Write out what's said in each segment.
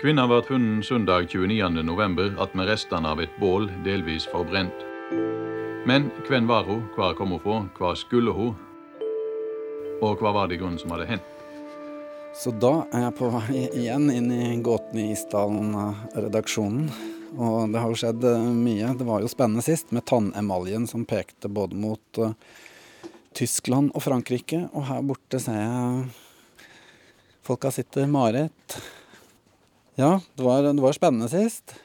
Kvinna ble funnet søndag 29.11. med restene av et bål delvis forbrent. Men hvem var hun, hvor kom hun fra, hva skulle hun, og hva var det i grunnen som hadde hendt? Så da er jeg på vei igjen inn i Gåten i Isdalen-redaksjonen. Og det har jo skjedd eh, mye. Det var jo spennende sist med tannemaljen som pekte både mot uh, Tyskland og Frankrike. Og her borte ser jeg folka sitter. Marit, ja, det var, det var spennende sist.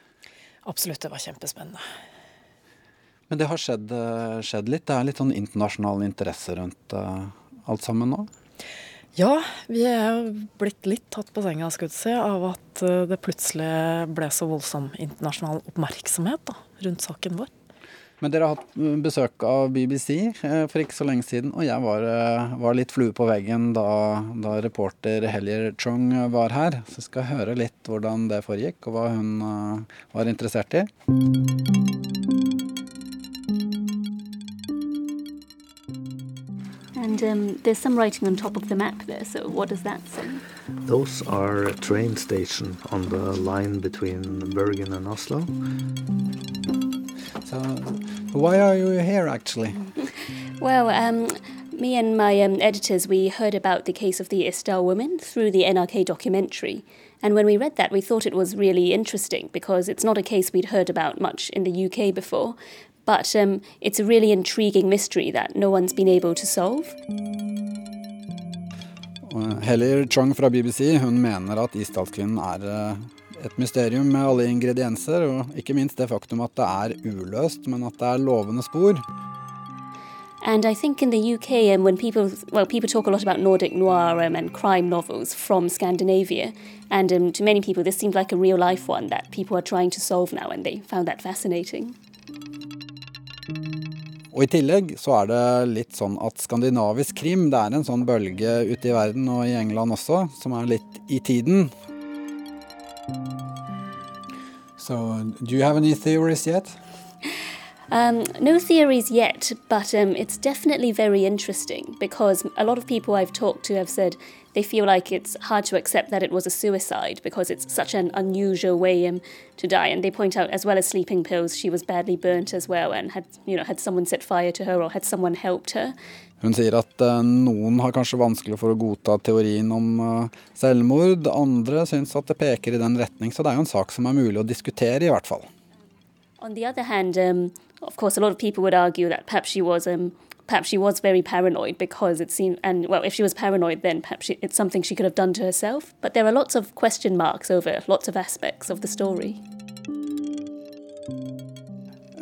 Absolutt, det var kjempespennende. Men det har skjedd, skjedd litt? Det er litt sånn internasjonal interesse rundt uh, alt sammen nå? Ja, vi er blitt litt tatt på senga skal si, av at eh, det plutselig ble så voldsom internasjonal oppmerksomhet da, rundt saken vår. Men dere har hatt mm, besøk av BBC eh, for ikke så lenge siden, og jeg var, eh, var litt flue på veggen da, da reporter Hellier Chong var her. Så jeg skal høre litt hvordan det foregikk, og hva hun uh, var interessert i. And um, there's some writing on top of the map there, so what does that say? Those are a train station on the line between Bergen and Oslo. So, why are you here actually? well, um, me and my um, editors, we heard about the case of the Istar woman through the NRK documentary. And when we read that, we thought it was really interesting because it's not a case we'd heard about much in the UK before. But um, it's a really intriguing mystery that no one's been able to solve. Heller Chong fra BBC hun mener at Isdalskvinnen er eh, et mysterium med alle ingredienser, og ikke minst det faktum at det er uløst, men at det er lovende spor. And I think in the UK, um, when people, well, people talk a lot about Nordic noir um, and crime novels from Scandinavia, and um, to many people, this seemed like a real life one that people are trying to solve now, and they found that fascinating. Og I tillegg så er det litt sånn at skandinavisk krim det er en sånn bølge ute i verden og i England også, som er litt i tiden. So, do you have any theories yet? Um, no theories yet, but um, it's definitely very interesting because a lot of people I've talked to have said they feel like it's hard to accept that it was a suicide because it's such an unusual way um, to die. And they point out, as well as sleeping pills, she was badly burnt as well, and had you know had someone set fire to her or had someone helped her. Hun sier at uh, noen har kanskje vanskelig for å godta teorien om uh, selvmord, andre syns at det peker i den retning. Så det er jo en sak som er mulig å diskutere, i hvert fall. On the other hand, um, of course, a lot of people would argue that perhaps she was um, perhaps she was very paranoid because it seemed, and well, if she was paranoid, then perhaps she, it's something she could have done to herself. But there are lots of question marks over lots of aspects of the story.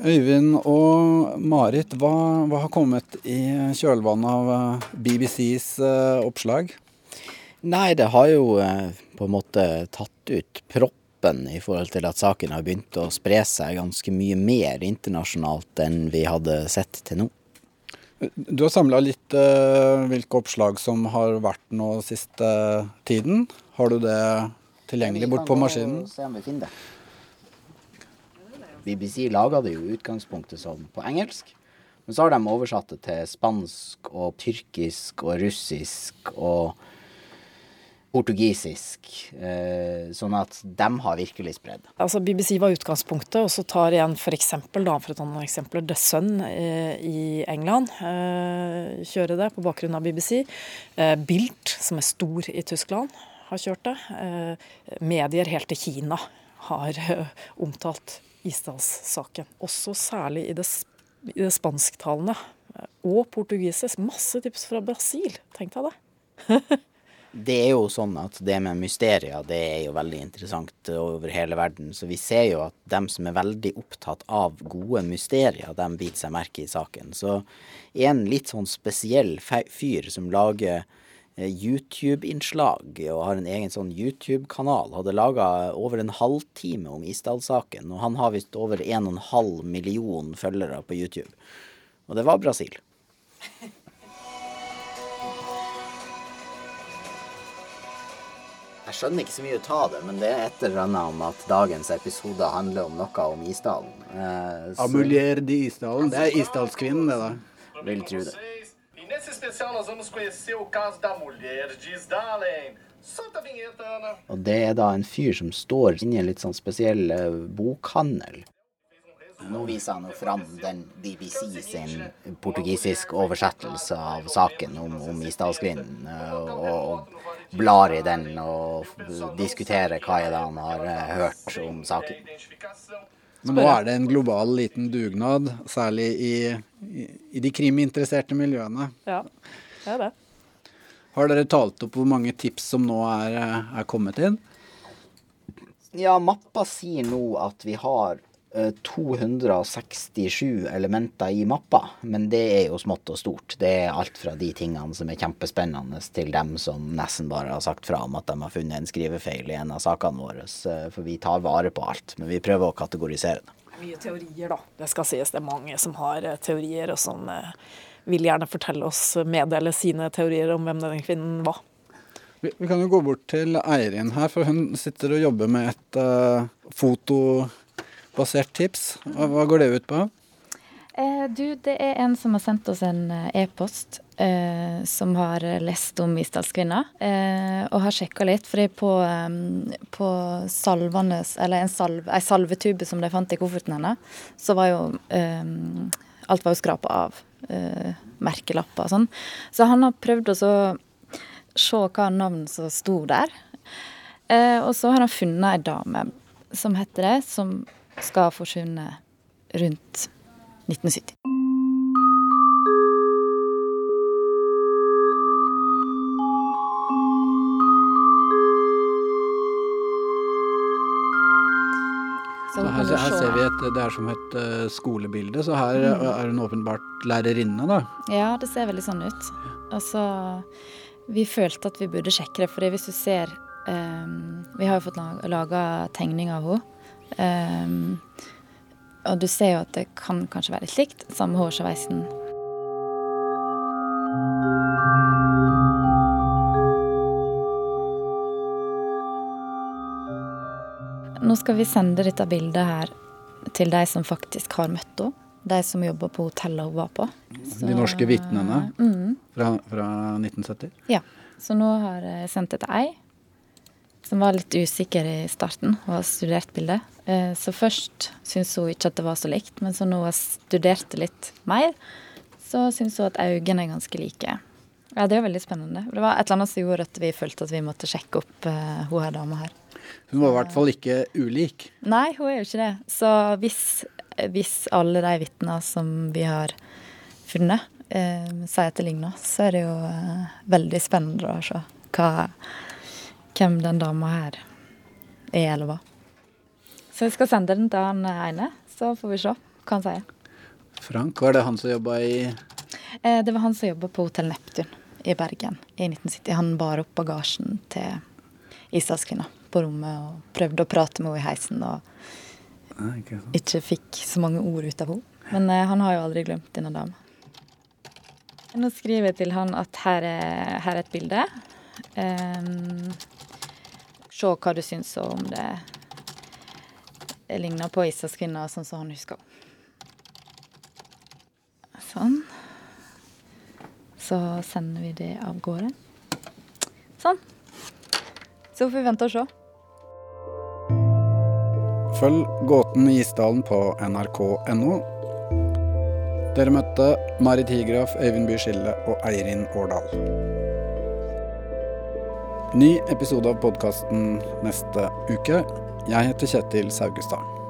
Øyvind og Marit, hva, hva, har kommet i kjølvannet av eh, BBCs eh, oppslag? Nei, det har jo uh, på en måte tatt ut proppen i forhold til at saken har begynt å spre seg ganske mye mer internasjonalt enn vi hadde sett til nå. Du har samla litt hvilke oppslag som har vært nå siste tiden. Har du det tilgjengelig bort på maskinen? Se om vi finner det. BBC laga det jo i utgangspunktet som på engelsk. Men så har de oversatt det til spansk og tyrkisk og russisk og portugisisk. Eh, sånn at de har virkelig spredd. Altså BBC var utgangspunktet, og så tar igjen f.eks. for å ta noen eksempler, The Sun eh, i England eh, kjører det på bakgrunn av BBC. Bilt, som er stor i Tyskland, har kjørt det. Medier helt til Kina har omtalt Isdalssaken. Også særlig i det, i det spansktalende og portugisisk. Masse tips fra Brasil, tenkte jeg det. det er jo sånn at det med mysterier det er jo veldig interessant over hele verden. Så vi ser jo at dem som er veldig opptatt av gode mysterier, dem biter seg merke i saken. Så en litt sånn spesiell fyr som lager YouTube-innslag og har en egen sånn YouTube-kanal. Hadde laga over en halvtime om Isdal-saken, og han har visst over 1,5 million følgere på YouTube. Og det var Brasil. Jeg skjønner ikke så mye ut av det, men det er et eller annet om at dagens episode handler om noe om Isdalen. Eh, Amulier de Isdalen. Det er Isdalskvinnen, det, da. Vil tro det. Especial nós vamos conhecer o caso da mulher de Isdalen, Og det er da en fyr som står inni en litt sånn spesiell eh, bokhandel. Nå viser han jo fram den BBC sin portugisisk oversettelse av saken om, om Isdalskvinnen, eh, og, og blar i den og diskuterer hva er det han har eh, hørt om saken. Men nå er det en global liten dugnad, særlig i, i, i de kriminteresserte miljøene. Ja, det er det. Har dere talt opp hvor mange tips som nå er, er kommet inn? Ja, mappa sier nå at vi har 267 elementer i mappa, men det er jo smått og stort. Det er alt fra de tingene som er kjempespennende, til dem som nesten bare har sagt fra om at de har funnet en skrivefeil i en av sakene våre. For vi tar vare på alt, men vi prøver å kategorisere det. Mye teorier, da. Det skal sies. Det er mange som har eh, teorier, og som eh, vil gjerne fortelle oss, meddele sine teorier om hvem den kvinnen var. Vi, vi kan jo gå bort til Eirin her, for hun sitter og jobber med et uh, foto basert tips. Hva, går det ut på? Eh, du, det er en som har sendt oss en eh, e-post eh, som har lest om Isdalskvinna, eh, og har sjekka litt. fordi på, um, på salvene, eller en, salve, en salvetube som de fant i kofferten hennes, så var jo um, Alt var jo skrapa av. Merkelapper og sånn. Så han har prøvd å se hva navn som sto der. Og så har han funnet ei dame som heter det, som skal ha forsvunnet rundt 1970. Her, her, ser vi et, det er som et uh, skolebilde, så her mm. er hun åpenbart lærerinne, da. Ja, det ser veldig sånn ut. Altså, vi følte at vi burde sjekke det, for hvis du ser um, Vi har jo fått laga tegning av henne. Um, og du ser jo at det kan kanskje være litt likt. Samme hårsveisen. Nå skal vi sende dette bildet her til de som faktisk har møtt henne. De som jobber på hotellet hun var på. Så, de norske vitnene mm. fra, fra 1970? Ja. Så nå har jeg sendt det til ei som var litt usikker i starten og har studert bildet. Eh, så først syntes hun ikke at det var så likt, men så når hun studerte litt mer, så syns hun at øynene er ganske like. Ja, det er veldig spennende. Det var et eller annet som gjorde at vi følte at vi måtte sjekke opp uh, hun her dama her. Hun var i hvert fall ikke ulik? Nei, hun er jo ikke det. Så hvis, hvis alle de vitnene som vi har funnet, uh, sier at det ligner, så er det jo uh, veldig spennende å se hva hvem den dama her er eller var. Så jeg skal sende den til han ene, så får vi se hva han sier. Frank, var det han som jobba i eh, Det var han som jobba på Hotell Neptun i Bergen i 1970. Han bar opp bagasjen til Isdalskvinna på rommet og prøvde å prate med henne i heisen. Og Nei, ikke, ikke, fikk så mange ord ut av henne. Men eh, han har jo aldri glemt denne dama. Nå skriver jeg til han at her er, her er et bilde. Um, se hva du syns om det ligner på Isas kvinne, sånn som han husker. Sånn. Så sender vi det av gårde. Sånn. Så får vi vente og se. Følg Gåten i Isdalen på nrk.no. Dere møtte Marit Higraf, Øyvind By Skille og Eirin Årdal. Ny episode av podkasten neste uke. Jeg heter Kjetil Saugestad.